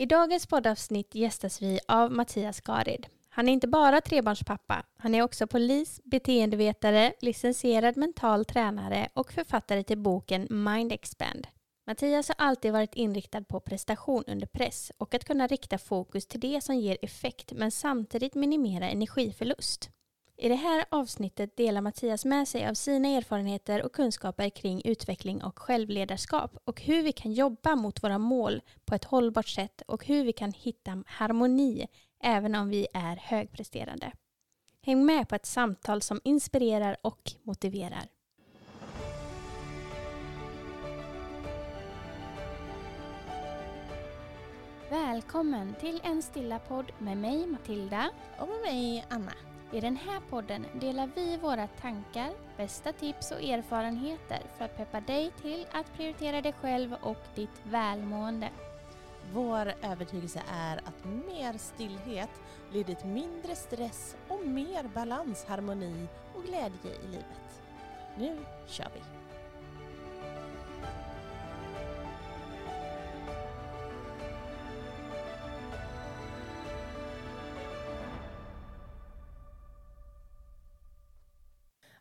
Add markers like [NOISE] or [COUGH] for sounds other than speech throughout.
I dagens poddavsnitt gästas vi av Mattias Garid. Han är inte bara trebarnspappa, han är också polis, beteendevetare, licensierad mental tränare och författare till boken Mind Expand. Mattias har alltid varit inriktad på prestation under press och att kunna rikta fokus till det som ger effekt men samtidigt minimera energiförlust. I det här avsnittet delar Mattias med sig av sina erfarenheter och kunskaper kring utveckling och självledarskap och hur vi kan jobba mot våra mål på ett hållbart sätt och hur vi kan hitta harmoni även om vi är högpresterande. Häng med på ett samtal som inspirerar och motiverar. Välkommen till en stilla podd med mig Matilda och med mig Anna. I den här podden delar vi våra tankar, bästa tips och erfarenheter för att peppa dig till att prioritera dig själv och ditt välmående. Vår övertygelse är att mer stillhet leder till mindre stress och mer balans, harmoni och glädje i livet. Nu kör vi!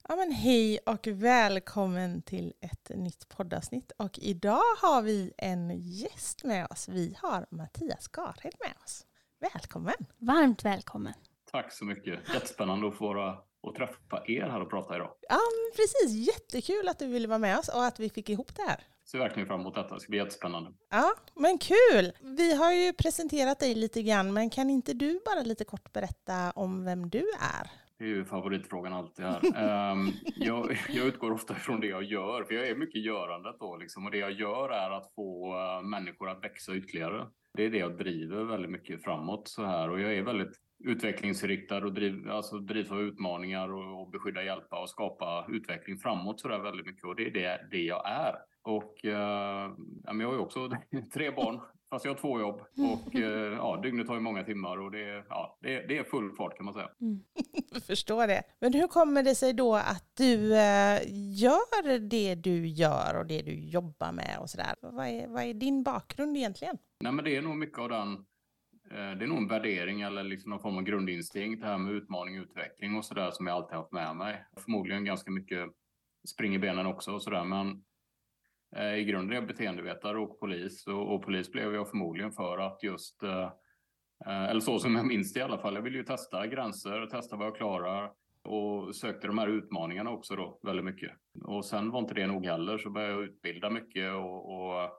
Ja, men hej och välkommen till ett nytt poddavsnitt. Och idag har vi en gäst med oss. Vi har Mattias Garhed med oss. Välkommen! Varmt välkommen! Tack så mycket. Jättespännande att få vara och träffa er här och prata idag. Ja, precis. Jättekul att du ville vara med oss och att vi fick ihop det här. Ser verkligen fram emot detta. Det ska bli jättespännande. Ja, men kul! Vi har ju presenterat dig lite grann, men kan inte du bara lite kort berätta om vem du är? Det är ju favoritfrågan alltid här. um, [LAUGHS] jag, jag, utgår ofta från det jag gör, för jag är mycket görandet då. Liksom, och det jag gör är att få uh, människor att växa ytterligare. Det är det jag driver väldigt mycket framåt så här. Och jag är väldigt utvecklingsinriktad och driv, alltså drivs av utmaningar och, och beskydda, hjälpa och skapa utveckling framåt så där väldigt mycket. Och det är det, det jag är. Och uh, jag har ju också [LAUGHS] tre barn Fast jag har två jobb och eh, ja, dygnet har ju många timmar och det, ja, det, det är full fart kan man säga. Mm. Förstår det. Men hur kommer det sig då att du eh, gör det du gör och det du jobbar med och sådär? Vad är, vad är din bakgrund egentligen? Nej, men det är nog mycket av den eh, det är nog en värdering eller liksom någon form av grundinstinkt, det här med utmaning och utveckling och sådär som jag alltid haft med mig. Förmodligen ganska mycket spring i benen också och sådär, men Eh, I grunden är jag beteendevetare och polis och, och, polis blev jag förmodligen för att just, eh, eh eller så som jag minns det i alla fall, jag ville ju testa gränser, testa vad jag klarar och sökte de här utmaningarna också då väldigt mycket. Och sen var inte det nog heller så började jag utbilda mycket och, och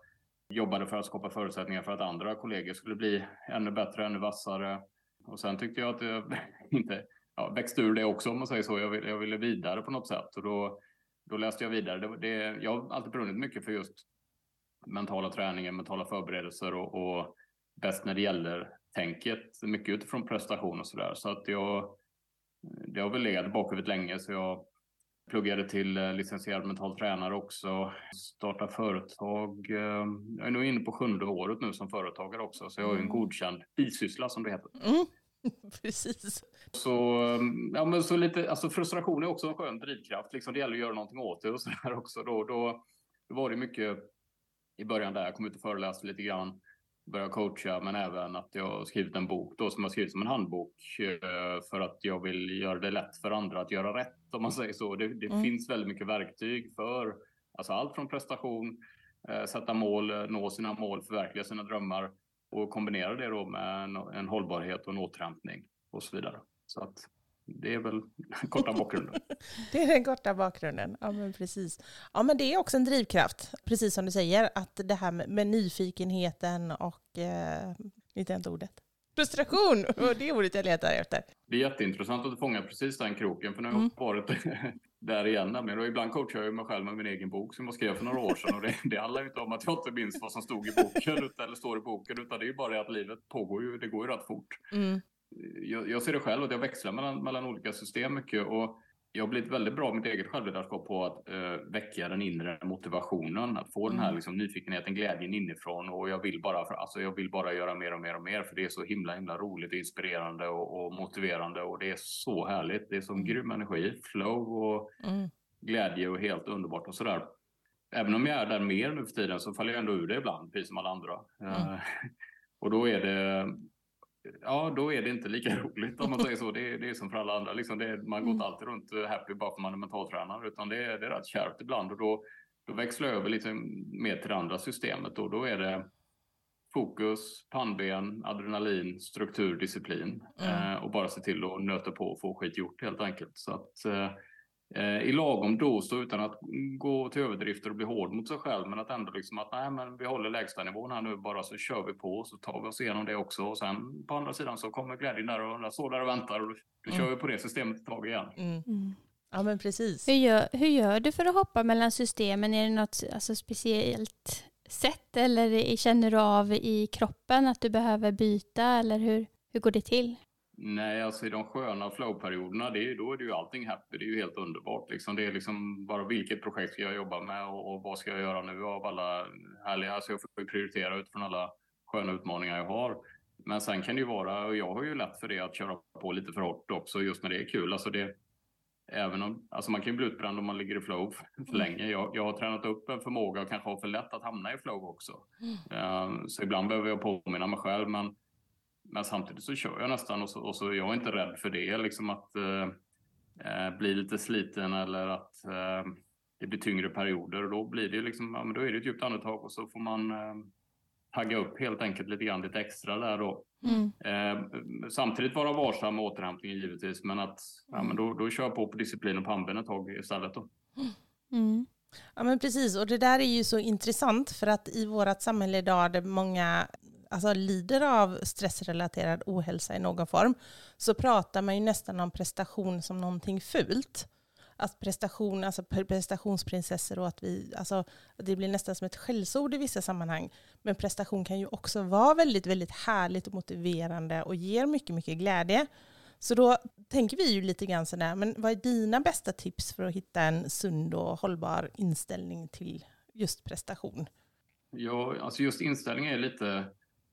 jobbade för att skapa förutsättningar för att andra kollegor skulle bli ännu bättre, ännu vassare. Och sen tyckte jag att jag [LAUGHS] inte ja, växte ur det också om man säger så. Jag ville, jag ville vidare på något sätt och då då läste jag vidare. Det, det, jag har alltid brunnit mycket för just mentala träningen, mentala förberedelser och, och bäst när det gäller tänket, mycket utifrån prestation och sådär. Så att jag, det har väl legat bakhuvudet länge så jag pluggade till eh, licensierad mental tränare också. Startade företag. Eh, jag är nog inne på sjunde året nu som företagare också, så jag har en mm. godkänd bisyssla som det heter. Mm. [LAUGHS] Precis. Så, ja, men så lite, alltså frustration är också en skön drivkraft. Liksom, det gäller att göra någonting åt det och så där också. Då, då, då var det mycket i början där, jag kom ut och föreläste lite grann, började coacha, men även att jag skrivit en bok då som jag skrivit som en handbok eh, för att jag vill göra det lätt för andra att göra rätt om man säger så. Det, det mm. finns väldigt mycket verktyg för alltså allt från prestation, eh, sätta mål, nå sina mål, förverkliga sina drömmar och kombinera det då med en, en hållbarhet och en återhämtning och så vidare. Så att det är väl [LAUGHS] korta bakgrunden. [LAUGHS] det är den korta bakgrunden, ja men precis. Ja men det är också en drivkraft, precis som du säger, att det här med, med nyfikenheten och, eh, inte ens ordet, frustration, [LAUGHS] och det är ordet jag letar efter. Det är jätteintressant att du fångar precis den kroken, för nu har jag mm. varit där igen. Men ibland coachar jag mig själv med min egen bok som jag skrev för några år sedan. Och det, det handlar inte om att jag inte minns vad som stod i boken, eller står i boken, utan det är bara det att livet pågår ju, det går ju rätt fort. Mm jag, jag, ser det själv att jag växlar mellan, mellan olika system mycket och jag har blivit väldigt bra med mitt eget självledarskap på att eh, väcka den inre motivationen, att få mm. den här mm. liksom, nyfikenheten, glädjen inifrån och jag vill bara, för, alltså, jag vill bara göra mer och mer och mer för det är så himla himla roligt, inspirerande och, och motiverande och det är så härligt. Det är som mm. grym energi, flow och mm. glädje och helt underbart och sådär. Även om jag är där mer nu för tiden så faller jag ändå ur det ibland, precis som alla andra. Mm. Och då är det ja, då är det inte lika [LAUGHS] roligt om man säger så. Det är, det är som för alla andra. Liksom det, man går inte mm. alltid runt happy bara för att man är mentaltränare, utan det är, det är rätt kärvt ibland. Och då, då växlar jag över lite mer till det andra systemet. Och då är det fokus, pannben, adrenalin, struktur, disciplin. Mm. Eh, och bara se till att nöta på och få skit gjort helt enkelt. Så att, eh, eh, i lagom dos utan att gå till överdrifter och bli hård mot sig själv. Men att ändå liksom att nej, men vi håller lägstanivån här nu bara så kör vi på så tar vi oss igenom det också. Och sen på andra sidan så kommer glädjen där och den står där och väntar och då, då mm. kör vi på det systemet ett tag igen. Mm. mm. Ja men precis. Hur gör, hur gör du för att hoppa mellan systemen? Är det något alltså, speciellt sätt eller känner du av i kroppen att du behöver byta eller hur, hur går det till? Nej, alltså i de sköna flowperioderna, det är, då är det ju allting happy. Det är ju helt underbart. Liksom. Det är liksom bara vilket projekt ska jag jobba med och, och vad ska jag göra nu av alla härliga... Alltså jag får prioritera utifrån alla sköna utmaningar jag har. Men sen kan det ju vara, och jag har ju lätt för det, att köra på lite för hårt också just när det är kul. Alltså det, även om, alltså man kan ju bli utbränd om man ligger i flow för, mm. länge. Jag, jag, har tränat upp en förmåga och kanske har för lätt att hamna i flow också. Mm. Uh, så ibland behöver jag påminna mig själv, men men samtidigt så kör jag nästan och så, och så jag är inte rädd för det, liksom att eh, bli lite sliten eller att eh, det blir tyngre perioder. Och då blir det liksom, ja, men då är det ett djupt andetag och så får man eh, tagga upp helt enkelt lite grann lite extra där då. Mm. Eh, samtidigt vara varsam med återhämtningen givetvis, men att ja, men då, då kör jag på på disciplin och pannben ett tag istället. Då. Mm. Ja men precis, och det där är ju så intressant för att i vårt samhälle idag där många alltså, lider av stressrelaterad ohälsa i någon form, så pratar man ju nästan om prestation som någonting fult. Att prestation, alltså prestationsprinsessor och att vi, alltså, det blir nästan som ett skällsord i vissa sammanhang. Men prestation kan ju också vara väldigt, väldigt härligt och motiverande och ger mycket, mycket glädje. Så då tänker vi ju lite grann sådär, men vad är dina bästa tips för att hitta en sund och hållbar inställning till just prestation? Ja, alltså just inställning är lite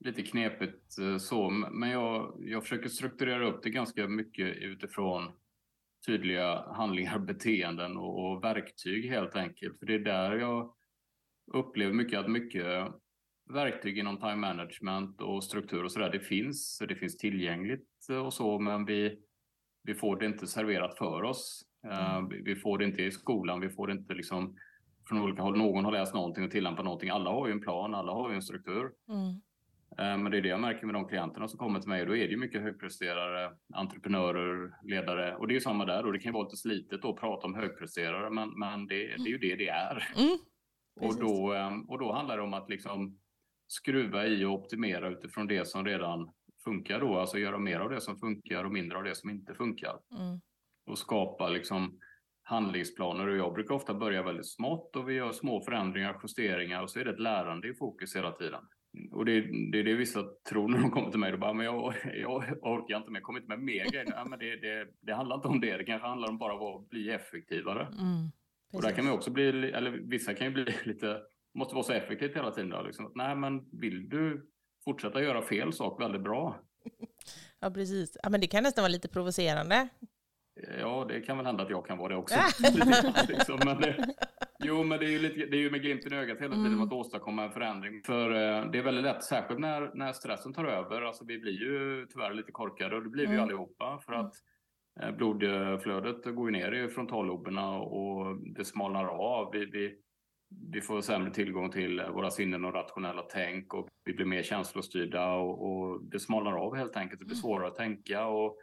lite knepigt eh, så, men jag, jag försöker strukturera upp det ganska mycket utifrån tydliga handlingar, [LAUGHS] beteenden och, och verktyg helt enkelt. För det är där jag upplever mycket att mycket verktyg inom time management och struktur och sådär, det finns, det finns tillgängligt och så, men vi, vi får det inte serverat för oss. Eh, mm. vi får det inte i skolan, vi får det inte liksom från olika håll. Någon har läst någonting och tillämpat någonting. Alla har ju en plan, alla har ju en struktur. Mm. Eh, men det är det jag märker med de klienterna som kommer till mig. Då är det ju mycket högpresterare, entreprenörer, ledare. Och det är ju samma där. Och det kan ju vara lite slitet att prata om högpresterare, men, men det, det är ju det det är. Mm, och, då, eh, och då handlar det om att liksom skruva i och optimera utifrån det som redan funkar då. Alltså göra mer av det som funkar och mindre av det som inte funkar. Mm. Och skapa liksom handlingsplaner. Och jag brukar ofta börja väldigt smått och vi gör små förändringar, justeringar och så är det ett lärande i fokus hela tiden och det, det är det vissa tror när de kommer till mig. Då bara, men jag, jag orkar inte mer, kommer inte med mer grejer. Ja, men det, det, det, handlar inte om det, det kanske handlar om bara att bli effektivare. Mm, och där kan man också bli, eller vissa kan ju bli [LAUGHS] lite, måste vara så effektivt hela tiden. Då, liksom. Nej, men vill du fortsätta göra fel sak väldigt bra? [LAUGHS] Ja, precis. Ja, men det kan nästan vara lite provocerande. Ja, det kan väl hända att jag kan vara det också. [LAUGHS] [LAUGHS] liksom, men det, Jo, men det är ju, lite, det är ju med glimten i ögat hela tiden mm. att åstadkomma en förändring. För eh, det är väldigt lätt, särskilt när, när stressen tar över. Alltså, vi blir ju tyvärr lite korkade och det blir vi mm. allihopa. För att eh, blodflödet går ju ner i frontalloberna och det smalnar av. Vi, vi, vi får sämre tillgång till våra sinnen och rationella tänk och vi blir mer känslostyrda och, och det smalnar av helt enkelt. Det blir mm. svårare att tänka och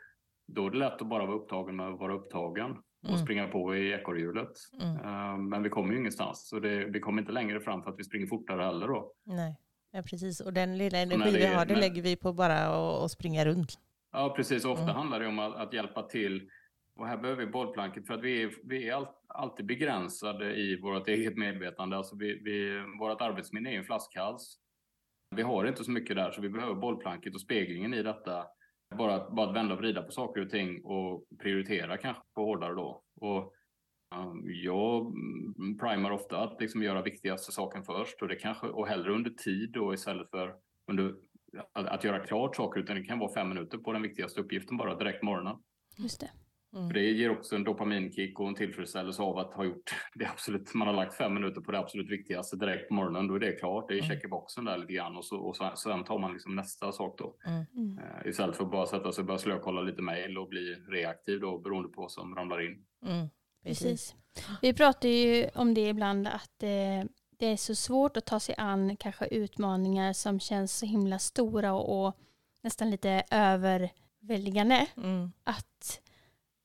då är det lätt att bara vara upptagen med att vara upptagen och mm. springa på i ekorrhjulet. Mm. Uh, men vi kommer ju ingenstans, så det, vi kommer inte längre fram för att vi springer fortare heller då. Nej, ja, precis. Och den lilla energi vi har, det lägger vi på bara att springa runt. Ja, precis. Ofta mm. handlar det om att, att, hjälpa till. Och här behöver vi bollplanket för att vi är, vi är all, alltid begränsade i vårt eget medvetande. Alltså vi, vi, vårt arbetsminne är en flaskhals. Vi har inte så mycket där, så vi behöver bollplanket och speglingen i detta bara att, bara att vända och vrida på saker och ting och prioritera kanske på hårdare då. Och, um, jag primar ofta att liksom göra viktigaste saken först och det kanske och hellre under tid då istället för under, att, att göra klart saker utan det kan vara fem minuter på den viktigaste uppgiften bara direkt morgonen. Just det. Mm. För det ger också en dopaminkick och en tillfredsställelse av att ha gjort [LAUGHS] det absolut. Man har lagt fem minuter på det absolut viktigaste direkt på morgonen. Då är det klart. Det är mm. check i boxen där lite grann och så och sen tar man liksom nästa sak då. Mm. Uh, istället för att bara sätta sig och börja slökolla lite mejl och bli reaktiv då beroende på vad som ramlar in. Mm. Precis. Vi pratar ju om det ibland att eh, det är så svårt att ta sig an kanske utmaningar som känns så himla stora och, och nästan lite överväldigande. Mm. Att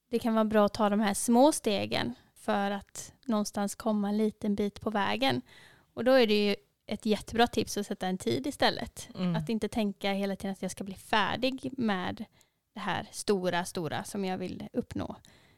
det kan vara bra att ta de här små stegen för att någonstans komma en liten bit på vägen. Och då är det ju ett jättebra tips att sätta en tid istället. Mm. Att inte tänka hela tiden att jag ska bli färdig med det här stora, stora som jag vill uppnå.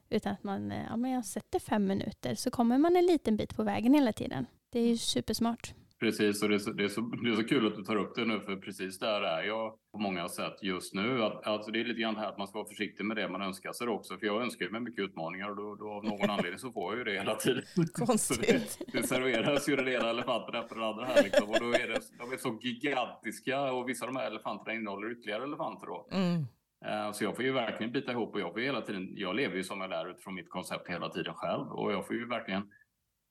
Utan att man ja, men jag sätter fem minuter så kommer man en liten bit på vägen hela tiden. Det är ju supersmart. Precis, och det är, så, det, är så, det är så kul att du tar upp det nu, för precis där är jag på många sätt just nu. Att, alltså det är lite grann här att man ska vara försiktig med det man önskar sig också, för jag önskar mig mycket utmaningar och då, då av någon anledning så får jag ju det hela tiden. [LAUGHS] Konstigt. det, det serveras ju den ena elefanten efter den andra här liksom, och då är det, de är så gigantiska och vissa av de här elefanterna innehåller ytterligare elefanter då. Mm. Uh, så jag får ju verkligen bita ihop och jag får hela tiden, jag lever ju som jag lär utifrån mitt koncept hela tiden själv och jag får ju verkligen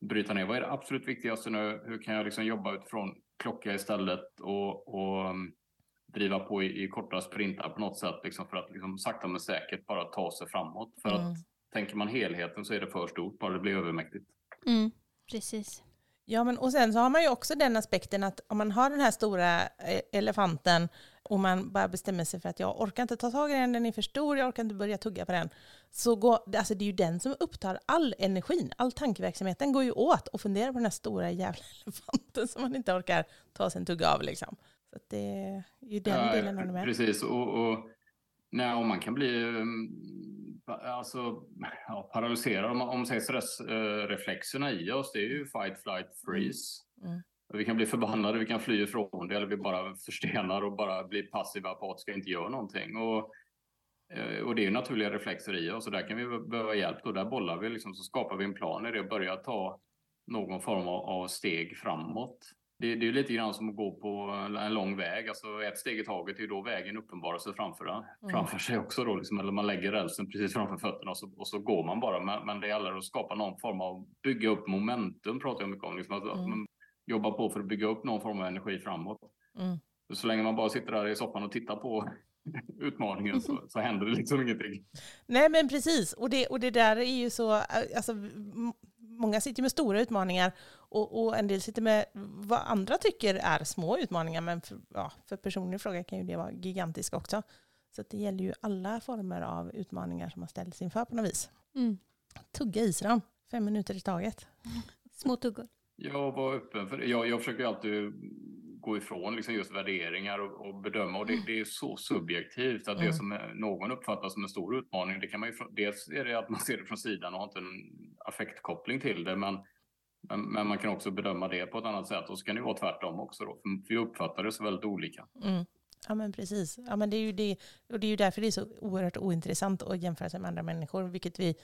bryta ner vad är det absolut viktigaste nu? Hur kan jag liksom jobba utifrån klocka istället och, och um, driva på i, i korta sprintar på något sätt liksom för att liksom sakta men säkert bara ta sig framåt. För mm. att tänker man helheten så är det för stort, bara det blir övermäktigt. Mm, precis. Ja, men och sen så har man ju också den aspekten att om man har den här stora eh, elefanten och man bara bestämmer sig för att jag orkar inte ta tag i den, den är för stor, jag orkar inte börja tugga på den. Så går, alltså det är ju den som upptar all energin, all tankeverksamheten går ju åt och fundera på den här stora jävla [LAUGHS] elefanten som man inte orkar ta sig en tugga av. Liksom. Så det är ju den ja, delen av det med. Precis, och, och, nej, och man kan bli um, alltså, ja, paralyserad. Om, om man stressreflexerna i oss, det är ju fight, flight, freeze. Mm. Mm. Vi kan bli förbannade, vi kan fly ifrån det eller vi bara förstenar och bara blir passiva, apatiska, inte gör någonting. Och, eh, och det är naturliga reflexer i oss och där kan vi behöva hjälp. Och där bollar vi, liksom, så skapar vi en plan i det och börjar ta någon form av, steg framåt. Det, det är lite grann som att gå på en lång väg. Alltså ett steg i taget är ju då vägen uppenbarar sig framför, mm. framför sig också. Då, liksom, eller man lägger rälsen precis framför fötterna och så, och så går man bara. Men, men det gäller att skapa någon form av, bygga upp momentum pratar jag mycket om. Liksom, alltså, mm jobba på för att bygga upp någon form av energi framåt. Mm. Så länge man bara sitter där i soffan och tittar på [LAUGHS] utmaningen så, så händer det liksom ingenting. Nej men precis, och det, och det där är ju så, alltså, många sitter med stora utmaningar och, och, en del sitter med vad andra tycker är små utmaningar, men för, ja, för personlig fråga kan ju det vara gigantiskt också. Så det gäller ju alla former av utmaningar som man ställs inför på något vis. Mm. Tugga i sig dem, fem minuter i taget. Små tuggor. Jag var öppen för det. Jag, jag försöker alltid gå ifrån liksom just värderingar och, och bedöma och det, det, är så subjektivt att mm. det som någon uppfattar som en stor utmaning, det kan man ju, dels är det att man ser det från sidan och har inte en affektkoppling till det, men, men, men, man kan också bedöma det på ett annat sätt och så kan det vara tvärtom också då, för vi uppfattar det så väldigt olika. Mm. Ja men precis. Ja, men det, är ju det, och det är ju därför det är så oerhört ointressant att jämföra sig med andra människor, vilket vi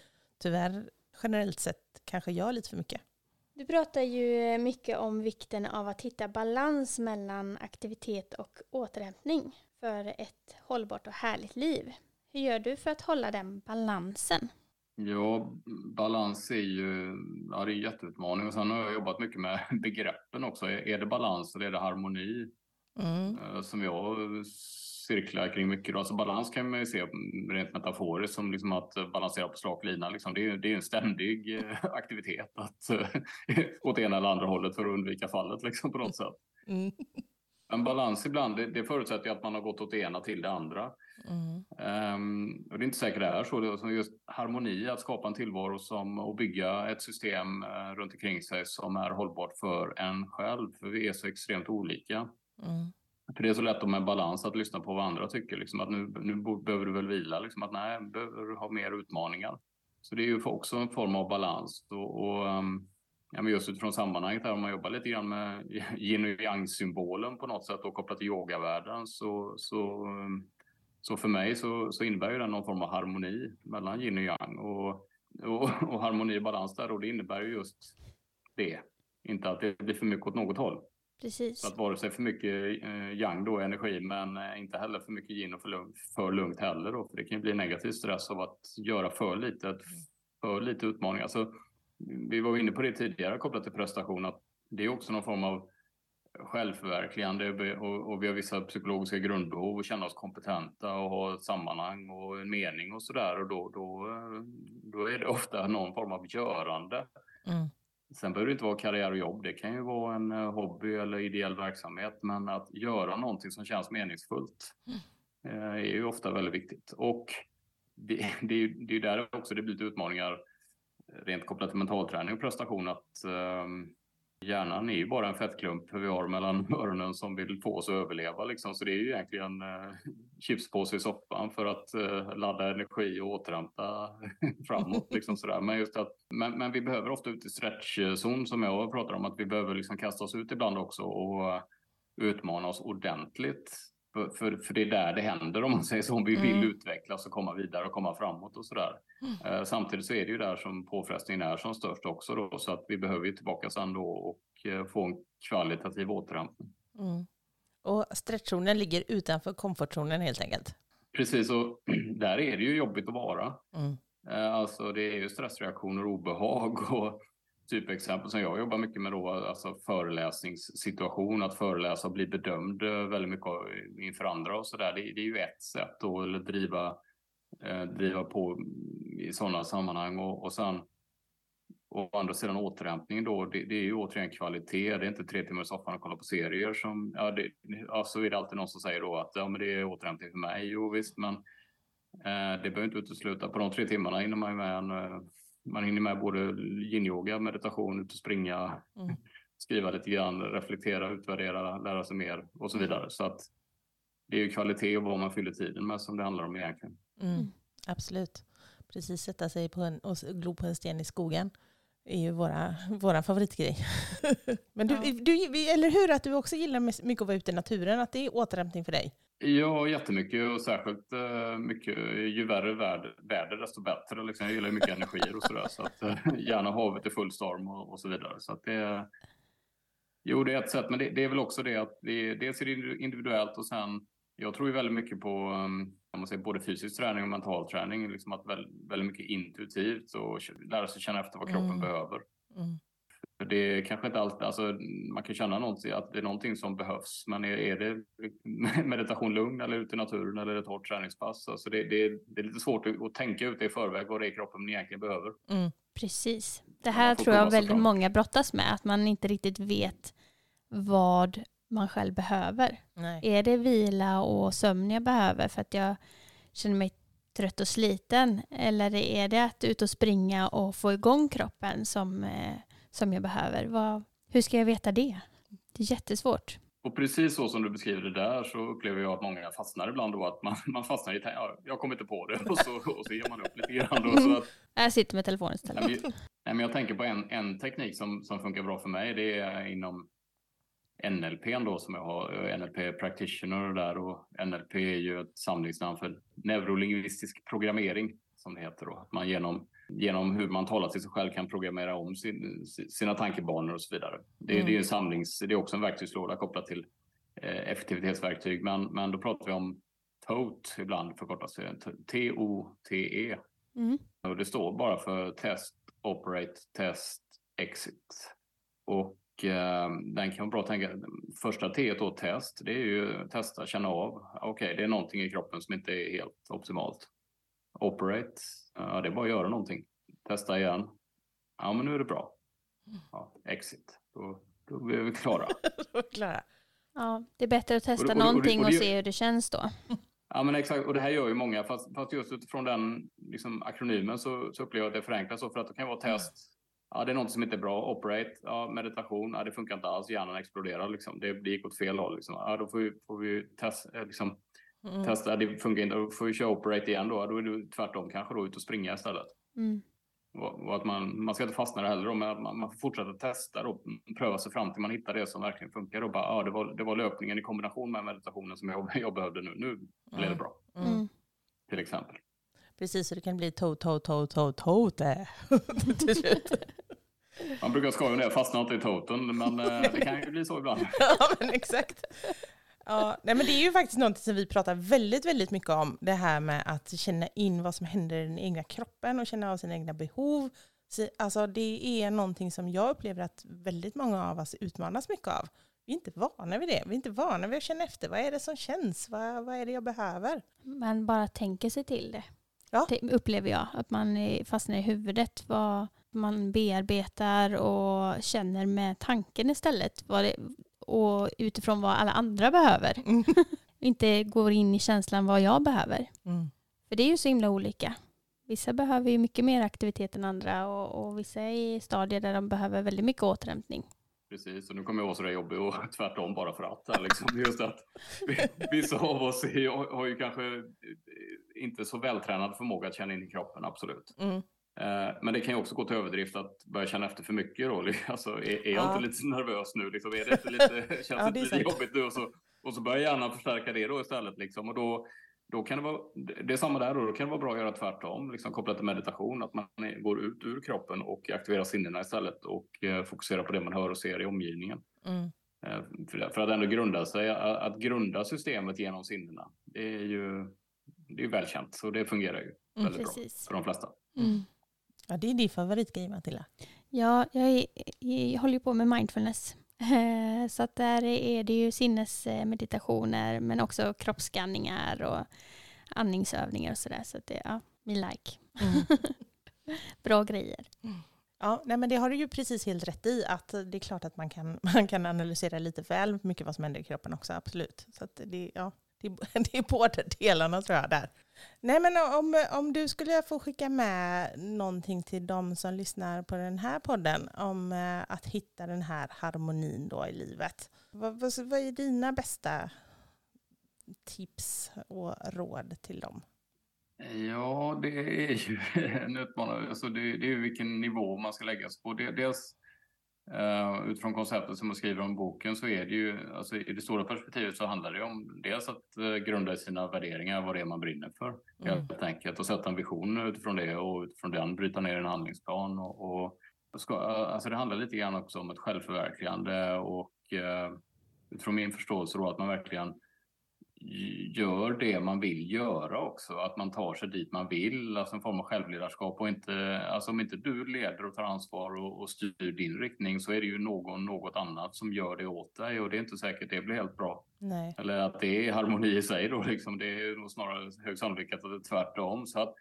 tyvärr generellt sett kanske gör lite för mycket. Du pratar ju mycket om vikten av att hitta balans mellan aktivitet och återhämtning för ett hållbart och härligt liv. Hur gör du för att hålla den balansen? Ja, balans är ju ja, det är en jätteutmaning. Och sen har jag jobbat mycket med [LAUGHS] begreppen också. Är det balans eller är det harmoni? Mm. Eh, som jag cirklar kring mycket. Då. Alltså balans kan man ju se rent metaforiskt som liksom att balansera på slak lina. Liksom. Det, är, det är en ständig eh, aktivitet att, eh, [LAUGHS] åt ena eller andra hållet för att undvika fallet liksom, på något sätt. Mm. En balans ibland, det, det förutsätter att man har gått åt det ena till det andra. Mm. Um, och det är inte säkert det är så. Det är just harmoni, att skapa en tillvaro som, och bygga ett system uh, runt omkring sig som är hållbart för en själv. För vi är så extremt olika. Mm. För det är så lätt med balans att lyssna på vad andra tycker. Liksom, att nu, nu behöver du väl vila. Liksom, att nej, behöver du ha mer utmaningar. Så det är ju också en form av balans. Och, och ehm, ja, men just utifrån sammanhanget här, om man jobbar lite grann med [LAUGHS] yin och yang-symbolen på något sätt och kopplat till yogavärlden så, så, ehm, så för mig så, så innebär ju den någon form av harmoni mellan yin och yang. Och, och, och harmoni och balans där och det innebär ju just det. Inte att det blir för mycket åt något håll. Precis. Så att vare sig för mycket eh, yang då, energi, men eh, inte heller för mycket yin och för lugnt, för lugnt heller då, för det kan ju bli negativ stress av att göra för lite, för lite utmaningar. Alltså, vi var inne på det tidigare kopplat till prestation, att det är också någon form av självförverkligande och, och vi har vissa psykologiska grundbehov och känna oss kompetenta och ha ett sammanhang och en mening och sådär och då, då, då är det ofta någon form av görande. Mm. Sen behöver det inte vara karriär och jobb, det kan ju vara en eh, hobby eller ideell verksamhet, men att göra någonting som känns meningsfullt mm. är ju ofta väldigt viktigt. Och det, [LAUGHS] det, är, det är där också det blir utmaningar rent kopplat till mentalträning och prestation, att um, Hjärnan är ju bara en fettklump vi har mellan [LAUGHS] öronen som vill få oss att överleva. Liksom. Så det är ju egentligen eh, chipspåse i soffan för att eh, ladda energi och återhämta [LAUGHS] framåt. Liksom sådär. Men, just att, men, men, vi behöver ofta ut i stretchzon som jag pratar om, att vi behöver liksom kasta oss ut ibland också och eh, utmana oss ordentligt. För, för, för, det är där det händer om man säger så, om vi vill mm. utvecklas och komma vidare och komma framåt och sådär. Mm. Eh, samtidigt så är det ju där som påfrestningen är som störst också då, så att vi behöver ju tillbaka sen då och eh, få en kvalitativ återhämtning. Mm. Och stretchzonen ligger utanför komfortzonen helt enkelt? Precis, och [CLEARS THROAT] där är det ju jobbigt att vara. Mm. Eh, alltså det är ju stressreaktioner och obehag och typexempel som jag jobbar mycket med då, alltså föreläsningssituation, att föreläsa och bli bedömd eh, väldigt mycket inför andra och så där. Det, det, är ju ett sätt då, eller driva, eh, driva på i sådana sammanhang och, och sen å andra sidan återhämtning då, det, det, är ju återigen kvalitet. Det är inte tre timmar i soffan och kolla på serier som, ja, det, ja, så är det alltid någon som säger då att ja, men det är återhämtning för mig. Jo visst, men eh, det behöver inte utesluta. På de tre timmarna hinner man ju med en eh, man hinner med både yin-yoga, meditation, ut och springa, mm. skriva lite grann, reflektera, utvärdera, lära sig mer och så vidare. Så att det är ju kvalitet och vad man fyller tiden med som det handlar om egentligen. Mm. mm. Absolut. Precis sätta sig på en, och glo på en sten i skogen är ju våra, våra favoritgrej. [LAUGHS] Men du, ja. du, eller hur, att du också gillar mycket att vara ute i naturen, att det är återhämtning för dig? Ja, jättemycket och särskilt uh, mycket, ju värre väder, väder desto bättre. Liksom. Jag gillar mycket energier och sådär. Så att, uh, gärna havet i full storm och, och så vidare. Så att det, jo, det är ett sätt, men det, det är väl också det att det, dels är det individuellt och sen, jag tror ju väldigt mycket på um, man säger, både fysisk träning och mental träning. Liksom att väldigt, väldigt mycket intuitivt och lära sig känna efter vad kroppen mm. behöver. Mm. För det är kanske inte alltid, alltså, man kan känna någonting, att det är någonting som behövs, men är, är det [LAUGHS] meditation lugn eller ute i naturen eller ett hårt träningspass? Alltså det, det, det är lite svårt att tänka ut i förväg vad det är kroppen egentligen behöver. Mm. Precis. Det här tror jag väldigt många brottas med, att man inte riktigt vet vad man själv behöver. Nej. Är det vila och sömn jag behöver för att jag känner mig trött och sliten? Eller är det att ut och springa och få igång kroppen som eh, som jag behöver. Vad, hur ska jag veta det? Det är jättesvårt. Och precis så som du beskriver det där så upplever jag att många fastnar ibland då att man, man fastnar i ja, jag kommer inte på det och så, och så ger man upp lite grann. Då, så att, [LAUGHS] jag sitter med telefonen istället. Nej, men, jag tänker på en, en teknik som, som funkar bra för mig. Det är inom NLP då som jag har, NLP practitioner där och NLP är ju ett samlingsnamn för neurolingvistisk programmering som det heter då. Att man genom genom hur man talar till sig själv kan programmera om sin, sina tankebanor och så vidare. Det, mm. det är en samlings, det är också en verktygslåda kopplat till eh, effektivitetsverktyg, men, men då pratar vi om TOTE ibland förkortas det, T-O-T-E. Mm. Och det står bara för Test, Operate, Test, Exit. Och eh, den kan man bra tänka, första T då, test, det är ju testa, känna av. Okej, okay, det är någonting i kroppen som inte är helt optimalt. Operate, Ja, det är bara att göra någonting. Testa igen. Ja, men nu är det bra. Ja, exit. Då, då är vi klara. [LAUGHS] klara. Ja, det är bättre att testa och, och, någonting och, och, se hur det känns då. Ja, men exakt. Och det här gör ju många. Fast, fast just utifrån den liksom, akronymen så, så upplever jag att det förenklas så. För att det kan vara test. Ja, det är något som inte är bra. Operate. Ja, meditation. Ja, det funkar inte alls. Hjärnan exploderar. Liksom. Det, det gick åt fel håll. Liksom. Ja, då får vi, får vi testa. Eh, liksom, Mm. Testa, det funkar inte, då får vi köra operate igen då. Då är du tvärtom kanske då ut och springa istället. Mm. Och att man, man ska inte fastna där heller då, men att man, man får fortsätta testa och pröva sig fram till man hittar det som verkligen funkar. Och bara, ja, det, var, det var löpningen i kombination med meditationen som jag, [LAUGHS] jag behövde nu. Nu blev det mm. bra. Mm. Till exempel. Precis, så det kan bli to, to, to, to, to, [LAUGHS] till Man brukar skoja ner, fastnar inte i toten, men eh, det kan ju bli så ibland. [LAUGHS] ja, men exakt. Ja, nej, men det är ju faktiskt något som vi pratar väldigt, väldigt mycket om. Det här med att känna in vad som händer i den egna kroppen och känna av sina egna behov. Så, alltså, det är någonting som jag upplever att väldigt många av oss utmanas mycket av. Vi är inte vana vid det. Vi är inte vana vid att känna efter. Vad är det som känns? Vad, vad är det jag behöver? Man bara tänker sig till det. Ja. Det upplever jag. Att man fastnar i huvudet. Vad man bearbetar och känner med tanken istället. Vad det, och utifrån vad alla andra behöver. Mm. [LAUGHS] Inte går in i känslan vad jag behöver. Mm. För det är ju så himla olika. Vissa behöver ju mycket mer aktivitet än andra och, och vissa är i stadier där de behöver väldigt mycket återhämtning. Precis, och nu kommer jag vara så där jobbig och [LAUGHS] tvärtom bara för att. här, Liksom. [LAUGHS] Just att vi- vissa av oss är, har ju kanske inte så vältränad förmåga att känna in i kroppen, absolut. Mm. Eh, Men det kan ju också gå till överdrift att börja känna efter för mycket då. [LAUGHS] Alltså, är, är jag Ja. inte lite nervös nu? Liksom, är det lite, [LAUGHS] känns Ja, det lite jobbigt nu? Och så, och så börjar hjärnan förstärka det då istället. Liksom. Och då, då kan det vara, det är samma där då, då kan det vara bra att göra tvärtom, liksom kopplat till meditation, att man går ut ur kroppen och aktiverar sinnena istället och eh, fokuserar på det man hör och ser i omgivningen. Mm. Eh, för, att ändå grunda sig, att, grunda systemet genom sinnena, det är ju det är välkänt, så det fungerar ju Mm, väldigt bra precis. för de flesta. Mm. Ja, det är din favoritgrej Matilda. Ja, jag, är, jag håller på med mindfulness. Eh, Så att där är det ju sinnesmeditationer men också kroppsskanningar och andningsövningar och sådär. Så att det, ja, me like. Mm. [LAUGHS] Bra grejer. Ja, nej, men det har du ju precis helt rätt i. Att det är klart att man kan, [LAUGHS] man kan analysera lite väl mycket vad som händer i kroppen också, absolut. Så att det, ja, det, är- [LAUGHS] det är båda delarna tror jag där. Nej, men om, om du skulle få skicka med någonting till de som lyssnar på den här podden om eh, att hitta den här harmonin då i livet. Vad, vad, vad är dina bästa tips och råd till dem? Ja, det är ju [LAUGHS] en utmaning. Alltså det, det är ju vilken nivå man ska lägga sig på. Det, dels eh, utifrån konceptet som man skriver om boken så är det ju, alltså i det stora perspektivet så handlar det om dels att eh, grunda sina värderingar, vad det är man brinner för Mm. helt enkelt och sätta en vision utifrån det och utifrån den bryta ner en handlingsplan och, och ska, alltså det handlar lite grann också om ett självförverkligande och eh, utifrån min förståelse då att man verkligen gör det man vill göra också. Att man tar sig dit man vill, alltså en form av självledarskap. Och inte, alltså om inte du leder och tar ansvar och, och styr din riktning så är det ju någon, något annat som gör det åt dig och det är inte säkert det blir helt bra. Nej. Eller att det är harmoni i sig då, liksom. det är nog snarare hög sannolikhet att det är tvärtom. Så att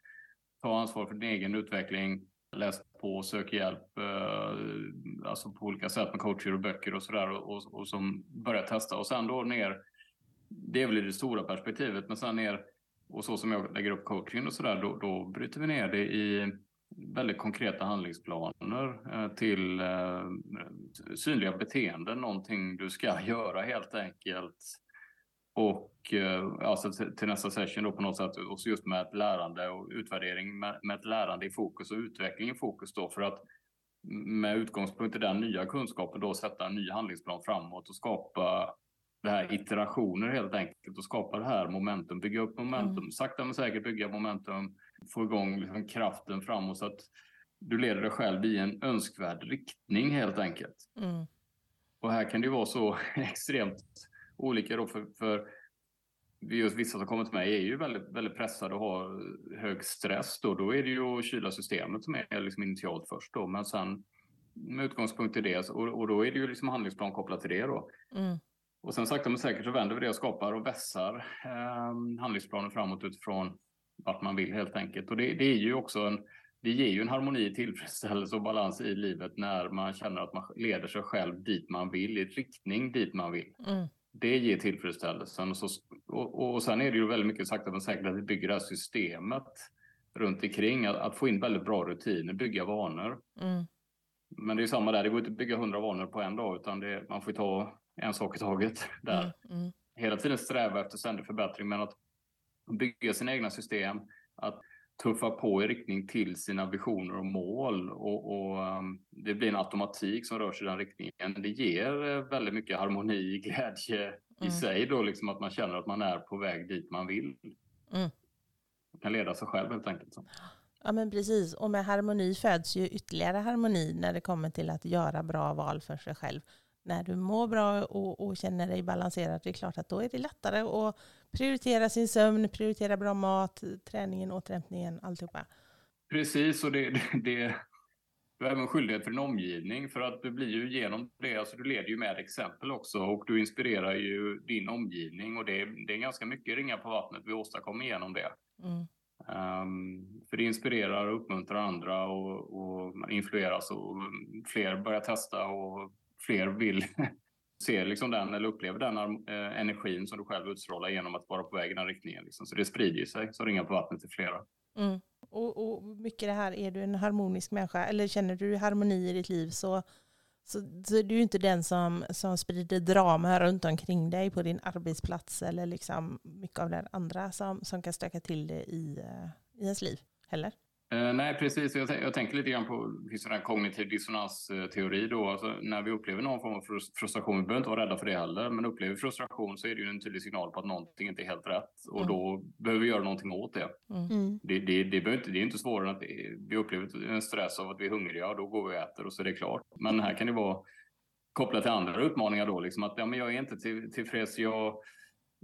ta ansvar för din egen utveckling, läs på, sök hjälp, eh, alltså på olika sätt med coacher och böcker och sådär och, och, och som börjar testa och sen då ner det är väl i det stora perspektivet, men sen är, och så som jag lägger upp coaching och sådär, då, då bryter vi ner det i väldigt konkreta handlingsplaner eh, till eh, synliga beteenden, någonting du ska [LAUGHS] göra helt enkelt. Och eh, alltså till, nästa session då på något sätt, och så just med ett lärande och utvärdering med, med ett lärande i fokus och utveckling i fokus då för att med utgångspunkt i den nya kunskapen då sätta en ny handlingsplan framåt och skapa det här iterationer helt enkelt och skapa det här momentum, bygga upp momentum, Mm. sakta men säkert bygga momentum, få igång liksom kraften framåt så att du leder dig själv i en önskvärd riktning helt enkelt. Mm. Och här kan det ju vara så [LAUGHS] extremt olika då för, för just vissa som kommer till mig är ju väldigt, väldigt pressade och har hög stress då. Då är det ju att kyla systemet som är liksom initialt först då. Men sen med utgångspunkt i det och, och då är det ju liksom handlingsplan kopplat till det då. Mm. Och sen sakta men säkert så vänder vi det och skapar och vässar eh, handlingsplanen framåt utifrån vart man vill helt enkelt. Och det, det är ju också en, det ger ju en harmoni, tillfredsställelse och balans i livet när man känner att man leder sig själv dit man vill, i riktning dit man vill. Mm. Det ger tillfredsställelsen. Och, så, och, och sen är det ju väldigt mycket sakta men säkert att vi bygger det här systemet runt omkring, att, att få in väldigt bra rutiner, bygga vanor. Mm. Men det är samma där, det går inte att bygga hundra vanor på en dag, utan det, man får ju ta en sak i taget där. Mm. Mm. Hela tiden sträva efter ständig förbättring, men att bygga sina egna system, att tuffa på i riktning till sina visioner och mål och, och um, det blir en automatik som rör sig i den riktningen. Det ger eh, väldigt mycket harmoni, [LAUGHS] glädje i Mm. sig då, liksom att man känner att man är på väg dit man vill. Mm. Man kan leda sig själv helt enkelt. Så. Ja men precis, och med harmoni föds ju ytterligare harmoni när det kommer till att göra bra val för sig själv. När du mår bra och, och känner dig balanserad, det är klart att då är det lättare att prioritera sin sömn, prioritera bra mat, träningen, återhämtningen, alltihopa. Precis, och det, det, det du har även skyldighet för din omgivning för att du blir ju genom det, alltså du leder ju med exempel också och du inspirerar ju din omgivning och det, det är ganska mycket ringar på vattnet vi åstadkommer genom det. Mm. Um, för det inspirerar och uppmuntrar andra och, och man influeras och fler börjar testa och fler vill [LAUGHS] se liksom den eller upplever den eh, energin som du själv utstrålar genom att vara på väg i den riktningen. Liksom. Så det sprider sig som ringar på vattnet till flera. Mm. Och, och mycket det här, är du en harmonisk människa eller känner du harmoni i ditt liv så, så, så är du inte den som, som sprider drama runt omkring dig på din arbetsplats eller liksom mycket av det andra som, som kan stöka till det i, eh, i ens liv heller. Eh, nej, precis. Jag, jag, tänker lite grann på det finns en kognitiv dissonansteori. Då. Alltså, när vi upplever någon form av frustration, vi behöver inte vara rädda för det heller, men upplever vi frustration så är det ju en tydlig signal på att någonting inte är helt rätt och mm. då behöver vi göra någonting åt det. Mm. mm. Det, det, det, inte, det är inte svårare än att vi upplever en stress av att vi är hungriga och då går vi och äter och så är det klart. Men här kan det vara kopplat till andra utmaningar då, liksom att ja, men jag är inte till, tillfreds. Jag,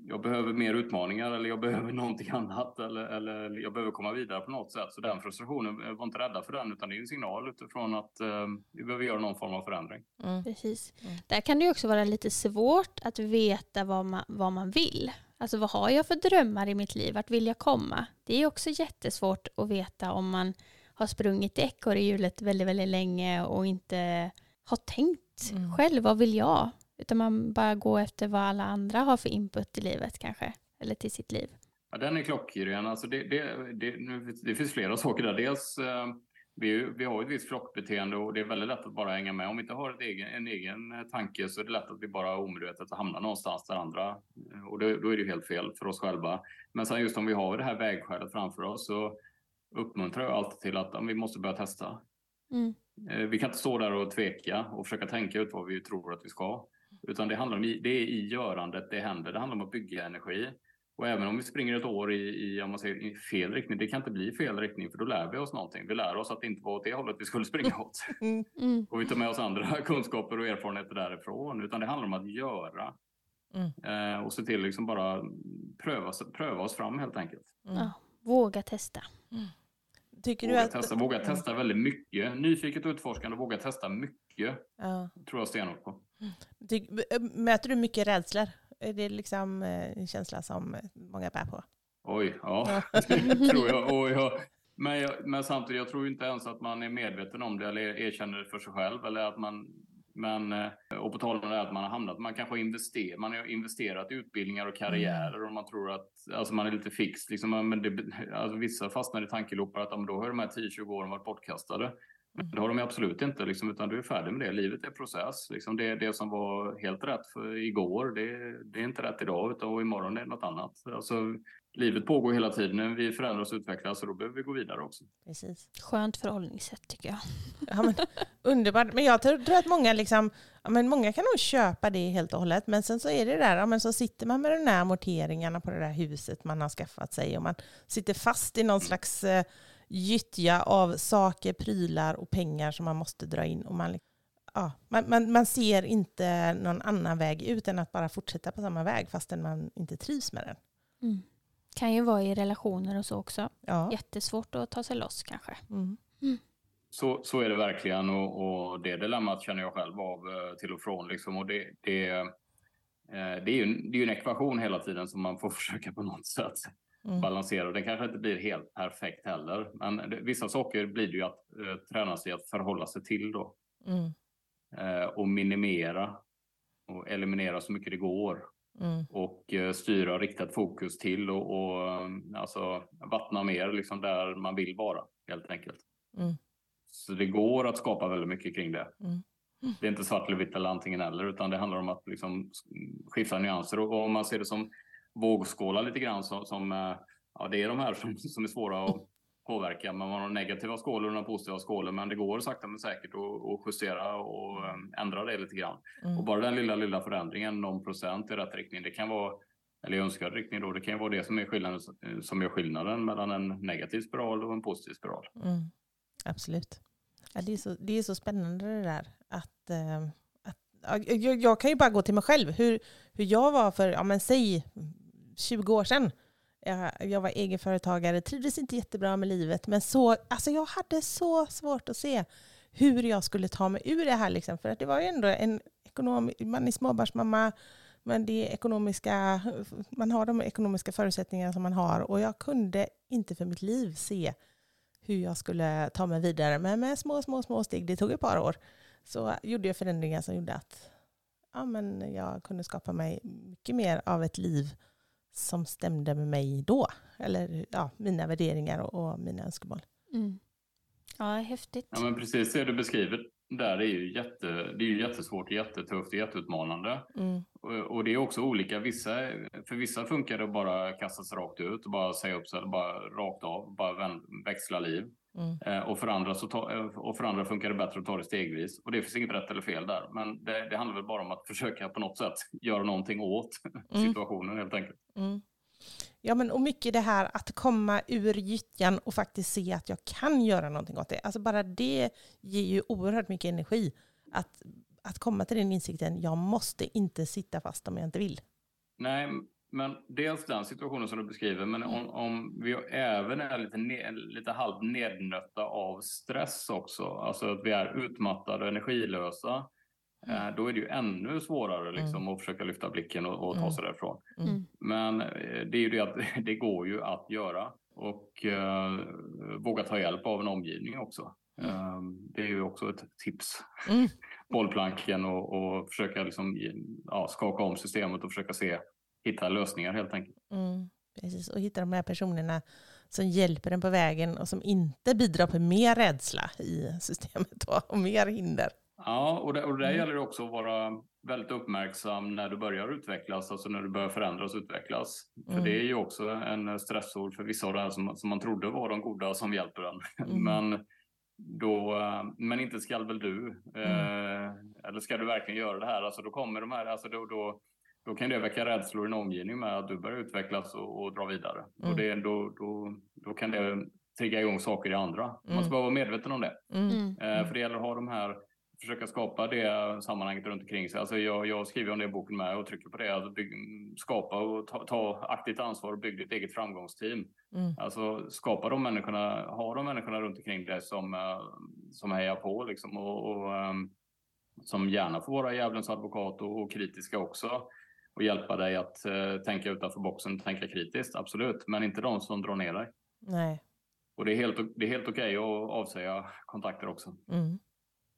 jag behöver mer utmaningar eller jag behöver [LAUGHS] någonting annat eller, eller jag behöver komma vidare på något sätt. Så den frustrationen, var inte rädda för den utan det är en signal utifrån att eh, vi behöver göra någon form av förändring. Mm. Precis. Mm. Där kan det också vara lite svårt att veta vad man, vad man vill. Alltså vad har jag för drömmar i mitt liv? Vart vill jag komma? Det är också jättesvårt att veta om man har sprungit i ekorrhjulet väldigt, väldigt länge och inte har tänkt mm. själv, vad vill jag? Utan man bara går efter vad alla andra har för input i livet kanske. Eller till sitt liv. Ja, den är klockren. Alltså det, det, det, det finns flera saker där. Dels, eh, vi, vi har ett visst flockbeteende och det är väldigt lätt att bara hänga med. Om vi inte har ett egen, en egen eh, tanke så är det lätt att vi bara omedvetet hamnar någonstans där andra. Eh, och det, då är det helt fel för oss själva. Men sen just om vi har det här vägskälet framför oss så uppmuntrar jag alltid till att ja, vi måste börja testa. Mm. Vi kan inte stå där och tveka och försöka tänka ut vad vi tror att vi ska. Utan det handlar om, det är i görandet det händer. Det handlar om att bygga energi. Och även om vi springer ett år i, i, om man säger, i fel riktning, det kan inte bli fel riktning för då lär vi oss någonting. Vi lär oss att det inte var åt det hållet vi skulle springa [LAUGHS] åt. Mm. Och vi tar med oss andra [LAUGHS] kunskaper och erfarenheter därifrån. Utan det handlar om att göra. Mm. Eh, och se till liksom bara pröva, pröva oss fram helt enkelt. Mm. Ja, våga testa. Tycker våga, att... testa, våga testa väldigt mycket. Nyfiket och utforskande, våga testa mycket. Ja. tror jag stenhårt på. Möter du mycket rädslor? Är det liksom eh, en känsla som många bär på? Oj, ja, [LAUGHS] tror jag. Och jag men, jag, men samtidigt, jag tror inte ens att man är medveten om det eller erkänner det för sig själv. Eller att man, men, eh, och på tal om det att man har hamnat, man kanske har investerat, man har investerat i utbildningar och karriärer mm. och man tror att alltså man är lite fix. Liksom, men det, alltså vissa fastnar i tankeloopar att då har de här 10-20 åren varit bortkastade. Men det har de absolut inte, liksom, utan du är färdig med det. Livet är process. Liksom det, det som var helt rätt för igår, det, det är inte rätt idag, utan imorgon är det något annat. Alltså, livet pågår hela tiden. Vi förändras och utvecklas och då behöver vi gå vidare också. Precis. Skönt förhållningssätt tycker jag. [LAUGHS] Ja, men, underbart. Men jag tror, att många, liksom, ja, men många kan nog köpa det helt och hållet. Men sen så är det där, ja, men så sitter man med de här amorteringarna på det där huset man har skaffat sig och man sitter fast i någon slags eh, gyttja av saker, prylar och pengar som man måste dra in. Och man, ja, man, man, man ser inte någon annan väg ut än att bara fortsätta på samma väg fastän man inte trivs med den. Mm. Kan ju vara i relationer och så också. Ja. Jättesvårt att ta sig loss kanske. Mm. Mm. Så, så är det verkligen och, och, det dilemmat känner jag själv av eh, till och från. Liksom. Och det, det, eh, det, är ju, det är ju en ekvation hela tiden som man får [LAUGHS] försöka på något sätt mm. balansera. Den kanske inte blir helt perfekt heller, men det, vissa saker blir det ju att eh, träna sig att förhålla sig till då. Mm. Eh, och minimera och eliminera så mycket det går. Mm. Och eh, styra riktat fokus till och, och alltså, vattna mer liksom där man vill vara helt enkelt. Mm. Så det går att skapa väldigt mycket kring det. Mm. Det är inte svart eller vitt eller antingen eller, utan det handlar om att liksom skifta nyanser. Och om man ser det som vågskålar lite grann som, som eh, ja, det är de här som, som är svåra att påverka. Man har negativa skålor och positiva skålor, men det går sakta men säkert att, justera och eh, ändra det lite grann. Mm. Och bara den lilla, lilla förändringen, någon procent i rätt riktning, det kan vara eller i önskad riktning då. Det kan ju vara det som är skillnaden, som gör skillnaden mellan en negativ spiral och en positiv spiral. Mm. Absolut. Ja, det, är så, det är så spännande det där. Att, eh, att, jag, jag, kan ju bara gå till mig själv. Hur, hur jag var för, ja men säg 20 år sedan. Jag, var egenföretagare, trivdes inte jättebra med livet. Men så, alltså jag hade så svårt att se hur jag skulle ta mig ur det här. Liksom. För att det var ju ändå en ekonom, man är småbarnsmamma, men det ekonomiska, man har de ekonomiska förutsättningarna som man har. Och jag kunde inte för mitt liv se hur jag skulle ta mig vidare. Men med små, små, små steg, det tog ett par år, så gjorde jag förändringar som gjorde att ja, men jag kunde skapa mig mycket mer av ett liv som stämde med mig då. Eller ja, mina värderingar och, och mina önskemål. Mm. Ja, häftigt. Ja, men precis det du beskriver där är ju, jätte, det är ju jättesvårt, och jättetufft och jätteutmanande. Mm. Och, och, det är också olika. Vissa, för vissa funkar det att bara kasta sig rakt ut och bara säga upp sig, bara rakt av, bara växla liv. Mm. Eh, och, för andra så ta, eh, och för andra funkar det bättre att ta det stegvis. Och det finns inget rätt eller fel där. Men det, det handlar väl bara om att försöka på något sätt göra någonting åt mm. [LAUGHS] situationen helt enkelt. Mm. Ja, men och mycket det här att komma ur gyttjan och faktiskt se att jag kan göra någonting åt det. Alltså bara det ger ju oerhört mycket energi. Att, att komma till den insikten, jag måste inte sitta fast om jag inte vill. Nej, men dels den situationen som du beskriver, men om, om vi även är lite, ne, lite halvt nednötta av stress också, alltså att vi är utmattade och energilösa, Mm. Eh, då är det ju ännu svårare liksom, mm. att försöka lyfta blicken och, och ta mm. sig därifrån. Mm. mm. Men eh, det är ju det att [LAUGHS] det går ju att göra och uh, våga ta hjälp av en omgivning också. Uh, det är ju också ett tips. Mm. [LAUGHS] Bollplanken och, och försöka liksom, ja, skaka om systemet och försöka se, hitta lösningar helt enkelt. Mm. Precis, och hitta de här personerna som hjälper en på vägen och som inte bidrar på mer rädsla i systemet och mer hinder. Ja, och, det, och där mm. gäller det också att vara väldigt uppmärksam när du börjar utvecklas, alltså när du börjar förändras och utvecklas. Mm. För det är ju också en stressor för vissa av det här som, som man trodde var de goda som hjälper en. Mm. men, då, men inte skall väl du? Mm. Eh, eller ska du verkligen göra det här? Alltså då kommer de här, alltså då, då, då kan det väcka rädslor i en omgivning med att du börjar utvecklas och, och dra vidare. Och mm. det, då, då, då kan det trigga igång saker i andra. Man ska bara vara medveten om det. Eh, för det gäller att ha de här försöka skapa det sammanhanget runt omkring sig. Alltså jag, jag skriver om det i boken med och trycker på det. Alltså bygg, skapa och ta, ta, aktivt ansvar och bygg ditt eget framgångsteam. Mm. Alltså skapa de människorna, ha de människorna runt omkring dig som, uh, som hejar på liksom och, och um, som gärna får vara djävulens advokat och, och, kritiska också och hjälpa dig att uh, tänka utanför boxen, tänka kritiskt, absolut, men inte de som drar ner dig. Nej. Och det är helt, det är helt okej okay att avsäga kontakter också. Mm.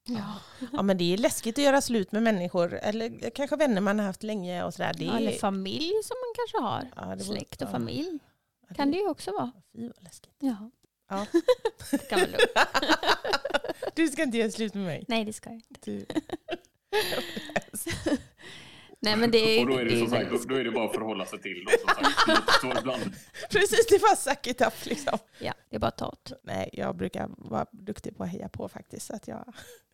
Ja. ja, men det är läskigt att göra slut med människor, eller kanske vänner man har haft länge och sådär. Det ja, eller familj som man kanske har. Ja, Släkt och ja. familj. Ja, kan det ju också vara. Fy vad läskigt. Ja. ja. det kan man [LAUGHS] Du ska inte göra slut med mig. Nej, det ska jag inte. [LAUGHS] Nej, men det är, och då är det, det som sagt, då, då, är det bara att förhålla sig till då, som sagt. Precis, det är bara suck it up liksom. Ja, det är bara tot. Nej, jag brukar vara duktig på att heja på faktiskt. Så att jag,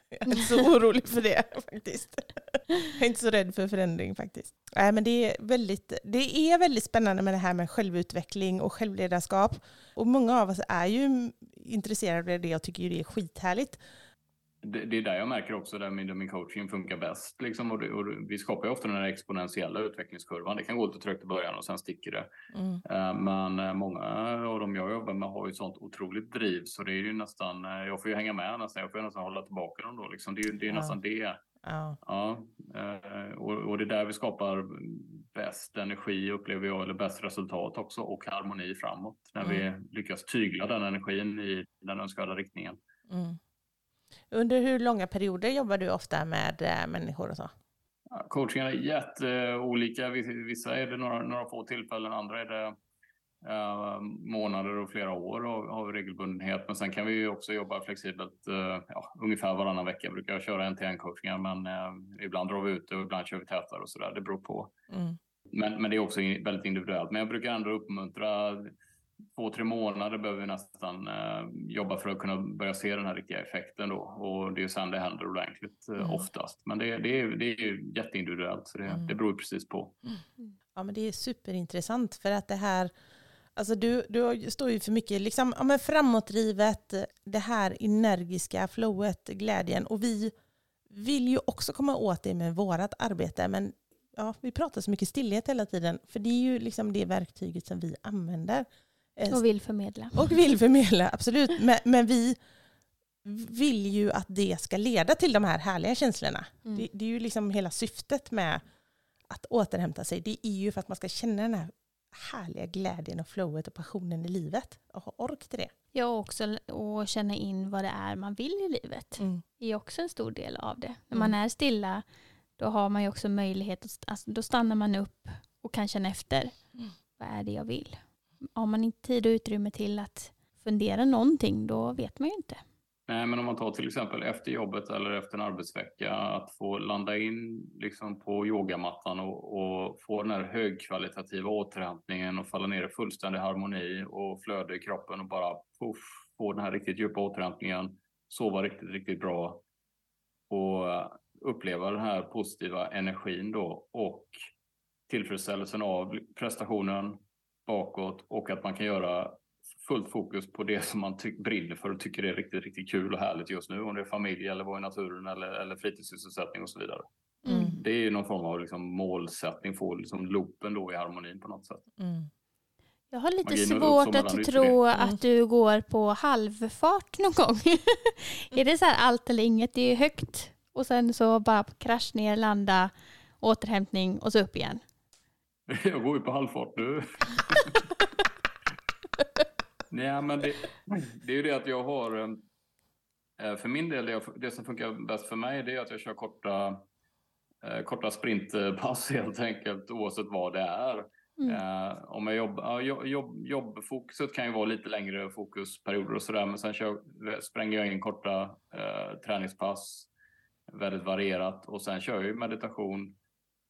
jag är inte så orolig för det faktiskt. Jag är inte så rädd för förändring faktiskt. Nej, men det, är väldigt, det är väldigt spännande med det här med självutveckling och självledarskap. Och många av oss är ju intresserade av det och tycker ju det är skithärligt det, det, är där jag märker också där min, min coaching funkar bäst. Liksom, och, det, och vi skapar ofta den här exponentiella utvecklingskurvan. Det kan gå lite trögt i början och sen sticker det. Mm. Uh, men uh, många av dem jag jobbar med har ju ett sånt otroligt driv så det är ju nästan, uh, jag får ju hänga med nästan, jag får ju nästan hålla tillbaka dem då. Liksom. Det, är, det är ja. nästan det. Ja. ja och, och, det är där vi skapar bäst energi upplever jag, eller bäst resultat också och harmoni framåt. När mm. vi lyckas tygla den energin i den önskvärda riktningen. Mm. Under hur långa perioder jobbar du ofta med äh, människor och så? Coachingen är jätteolika. Vissa är det några, några få tillfällen, andra är det Uh, månader och flera år av, av regelbundenhet. Men sen kan vi ju också jobba flexibelt. Uh, ja, ungefär varannan vecka brukar jag köra en till en coachningar men uh, ibland drar vi ut och ibland kör vi tätare och sådär. Det beror på. Mm. Men, men det är också väldigt individuellt. Men jag brukar ändå uppmuntra två, tre månader behöver vi nästan eh, jobba för att kunna börja se den här riktiga effekten då. Och det är sen det händer ordentligt eh, mm. oftast. Men det, det, är, det är jätteindividuellt, så det, mm. det beror precis på. Mm. Ja, men det är superintressant för att det här, alltså du, du står ju för mycket liksom, ja, men framåtdrivet, det här energiska flowet, glädjen och vi vill ju också komma åt det med vårt arbete men ja, vi pratar så mycket stillhet hela tiden för det är ju liksom det verktyget som vi använder. Eh, och vill förmedla. Och vill förmedla, absolut. Men, men vi vill ju att det ska leda till de här härliga känslorna. Mm. Det, det, är ju liksom hela syftet med att återhämta sig. Det är ju för att man ska känna den här härliga glädjen och flowet och passionen i livet och ha ork till det. Ja, också att känna in vad det är man vill i livet. Mm. Det är också en stor del av det. När man mm. är stilla, då har man ju också möjlighet, att, alltså, då stannar man upp och kan känna efter. Mm. Vad är det jag vill? Har man inte tid och utrymme till att fundera någonting, då vet man ju inte. Nej, men om man tar till exempel efter jobbet eller efter en arbetsvecka, att få landa in liksom på yogamattan och, och få den här högkvalitativa återhämtningen och falla ner i fullständig harmoni och flöde i kroppen och bara puff, få den här riktigt djupa återhämtningen, sova riktigt, riktigt bra och uppleva den här positiva energin då och tillfredsställelsen av prestationen bakåt och att man kan göra fullt fokus på det som man brinner för och tycker är riktigt, riktigt kul och härligt just nu. Om det är familj eller vara i naturen eller, eller fritidssysselsättning och så vidare. Mm. Det är ju någon form av liksom målsättning, få liksom loopen då i harmonin på något sätt. Mm. Jag har lite svårt att tro mm. att du går på halvfart någon gång. [LAUGHS] är det så här allt eller inget? Det är högt och sen så bara krasch ner, landa, återhämtning och så upp igen. [LAUGHS] Jag går ju på halvfart nu. [LAUGHS] Nej, men det, det, är ju det att jag har... Eh, för min del, det, det som funkar bäst för mig det är att jag kör korta, eh, korta sprintpass [LAUGHS] helt enkelt oavsett vad det är. Mm. Eh, om jag jobbar, jobb, jobbfokuset kan ju vara lite längre fokusperioder och sådär men sen kör, spränger jag in korta eh, träningspass väldigt varierat och sen kör jag meditation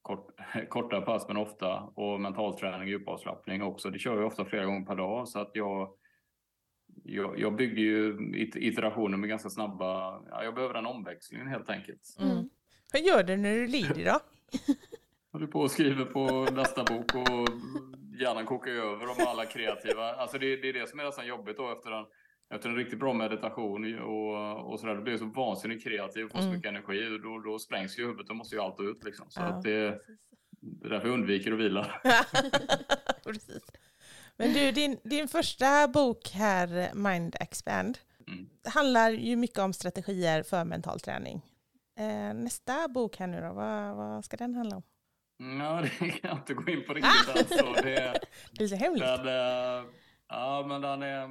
kort, [LAUGHS] korta pass men ofta och mentalträning och djupavslappning också. Det kör jag ofta flera gånger per dag så att jag jag, jag bygger ju iterationer med ganska snabba... Ja, jag behöver den omväxlingen helt enkelt. Mm. mm. Vad gör du när du ledig då? [LAUGHS] håller på och skriver på nästa bok och hjärnan kokar över om alla kreativa. Alltså det, det är det som är nästan jobbigt då efter en, efter en riktigt bra meditation och, och sådär. Då blir jag så vansinnigt kreativ och får så mm. mycket energi. Och då, då sprängs ju huvudet och måste ju allt ut liksom. Så ja, att det, det är därför jag undviker att vila. [LAUGHS] precis. Men du, din, din första bok här, Mind Expand, mm. handlar ju mycket om strategier för mental träning. Eh, nästa bok här nu då, vad, vad ska den handla om? Ja, [LAUGHS] det kan jag inte gå in på riktigt. Ah! Alltså. Det, [LAUGHS] det är så hemligt. Den, ja, men den är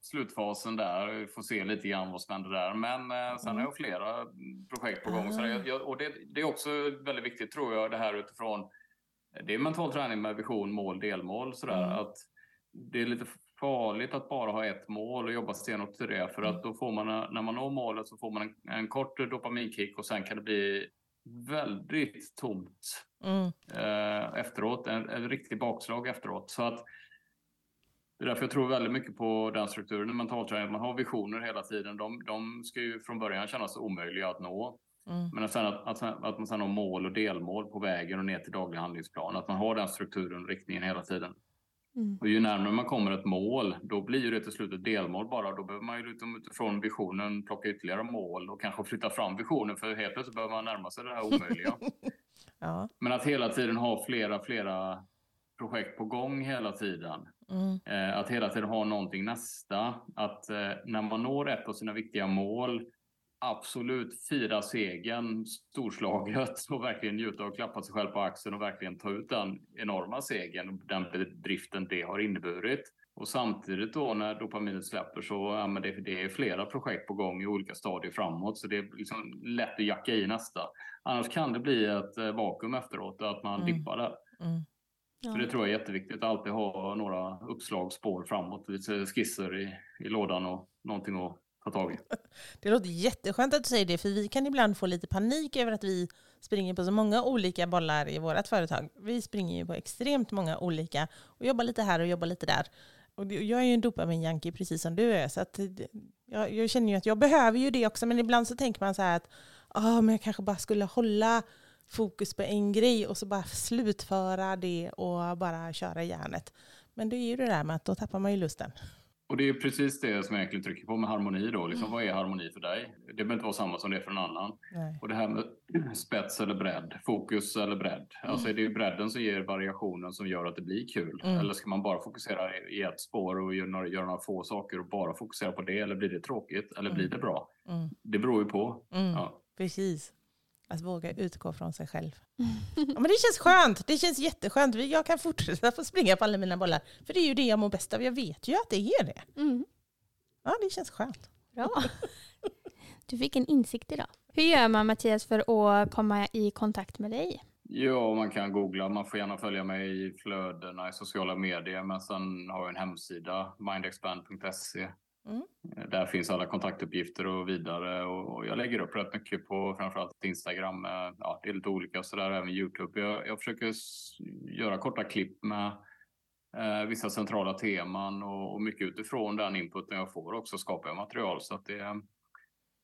slutfasen där. Vi får se lite grann vad som händer där. Men eh, sen mm. har jag flera projekt på gång. Mm. Så jag, och det, det, är också väldigt viktigt tror jag, det här utifrån det är mental träning med vision, mål, delmål. Sådär, mm. att det är lite farligt att bara ha ett mål och jobba stenhårt till det. För att mm. då får man, när man når målet så får man en, en kort dopaminkick och sen kan det bli väldigt tomt mm. eh, efteråt. En, en riktig bakslag efteråt. Så att det är därför jag tror väldigt mycket på den strukturen i mentalträning. Man har visioner hela tiden. De, de ska ju från början kännas omöjliga att nå. Mm. Men sen att, att, att, man sen har mål och delmål på vägen och ner till daglig handlingsplan. Att man har den strukturen och riktningen hela tiden. Mm. Och ju närmare man kommer ett mål, då blir det till slut ett delmål bara. Då behöver man ju liksom utifrån visionen plocka ytterligare mål och kanske flytta fram visionen för helt plötsligt behöver man närma sig det här omöjliga. [LAUGHS] ja. Men att hela tiden ha flera, flera projekt på gång hela tiden. Mm. Eh, att hela tiden ha någonting nästa. Att eh, när man når ett av sina viktiga mål absolut fira segern storslaget [LAUGHS] och verkligen njuta och klappa sig själv på axeln och verkligen ta ut den enorma segern och den bedriften det har inneburit. Och samtidigt då när dopaminet släpper så ja, men det, det är flera projekt på gång i olika stadier framåt så det är liksom lätt att jacka i nästa. Annars kan det bli ett eh, vakuum efteråt att man mm. dippar där. Mm. Ja. Så det tror jag är jätteviktigt, att alltid ha några uppslagsspår framåt, lite skisser i, i lådan och någonting att ta tag i. [LAUGHS] Det låter jätteskönt att du säger det, för vi kan ibland få lite panik över att vi springer på så många olika bollar i vårt företag. Vi springer ju på extremt många olika och jobbar lite här och jobbar lite där. Och jag är ju en dopaminjunkie precis som du är, så att jag, jag, känner ju att jag behöver ju det också, men ibland så tänker man så här att oh, men jag kanske bara skulle hålla fokus på en grej och så bara slutföra det och bara köra järnet. Men det är ju det där med att då tappar man ju lusten. Och det är precis det som jag egentligen trycker på med harmoni då. Liksom, Vad är harmoni för dig? Det behöver inte vara samma som det är för en annan. Nej. Och det här med [CLEARS THROAT] spets eller bredd, fokus eller bredd. Alltså det är ju bredden som ger variationen som gör att det blir kul. Mm. Eller ska man bara fokusera i ett spår och göra några, göra några få saker och bara fokusera på det? Eller blir det tråkigt? Eller blir det bra? Mm. Det beror ju på. Mm. Ja. Precis. Att våga utgå från sig själv. Ja, men det känns skönt. Det känns jätteskönt. Jag kan fortsätta få springa på alla mina bollar. För det är ju det jag mår bäst av. Jag vet ju att det är det. Mm. Ja, det känns skönt. Bra. Du fick en insikt idag. Hur gör man Mattias för att komma i kontakt med dig? Ja, man kan googla. Man får gärna följa mig i flödena i sociala medier. Men sen har jag en hemsida, mindexpand.se. Mm. Där finns alla kontaktuppgifter och vidare. Och och jag lägger upp rätt mycket på framförallt Instagram. eh, Ja, det är lite olika sådär, även Youtube. Jag, jag försöker göra korta klipp med eh, vissa centrala teman och, och mycket utifrån den inputen jag får också skapar jag material. Så att det,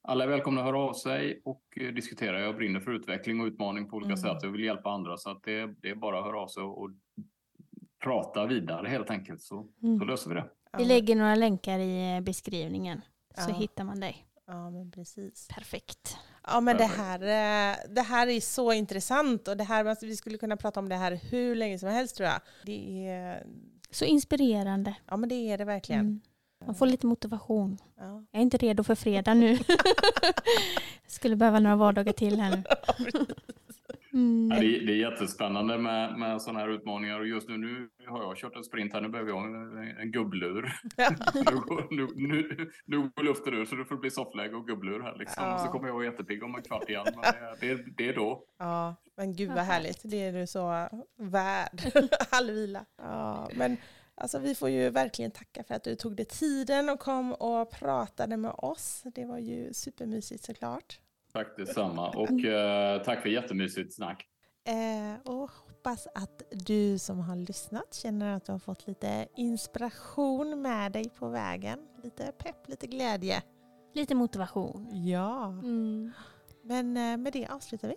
alla är välkomna att höra av sig och eh, diskutera. Jag brinner för utveckling och utmaning på olika Mm. sätt. Jag vill hjälpa andra så att det, det är bara att höra av sig och, och prata vidare helt enkelt så, Mm. så löser vi det. Ja, Vi lägger några länkar i beskrivningen så Ja. hittar man dig. Ja, men precis. Perfekt. Ja, men det här, eh, det här är så intressant och det här, vi skulle kunna prata om det här hur länge som helst tror jag. Det är, Så inspirerande. ja, men det är det verkligen. Mm. Man får lite motivation. Ja. Jag är inte redo för fredag nu. [LAUGHS] Jag skulle behöva några vardagar till här nu. [LAUGHS] Ja, Mm. det, är- det är jättespännande med, med sådana här utmaningar och just nu, nu har jag kört en sprint här. Nu behöver jag en, en gubblur. [LAUGHS] nu, går, nu, nu, nu går luften ur så det får bli soffläge och gubblur här liksom. Ja. Så kommer jag vara jättepigg om en kvart igen. Men [LAUGHS] det, det, det är då. Ja, men gud Ja, vad härligt. Det är du så värd. [LAUGHS] All vila. Ja, men alltså, vi får ju verkligen tacka för att du tog dig tiden och kom och pratade med oss. Det var ju supermysigt såklart. Tack detsamma och eh, tack för jättemysigt snack. Eh, och hoppas att du som har lyssnat känner att du har fått lite inspiration med dig på vägen. Lite pepp, lite glädje. Lite motivation. Ja, Mm. men eh, med det avslutar vi.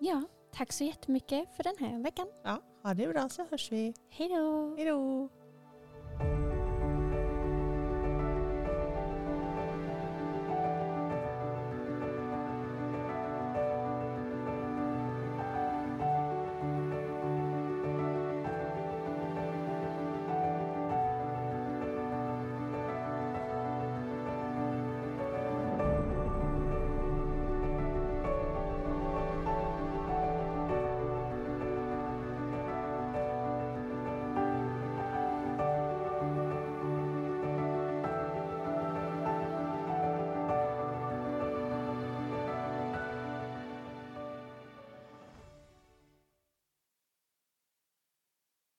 Ja, tack så jättemycket för den här veckan. Ja, ha det bra så hörs vi. Hej då! Hej då!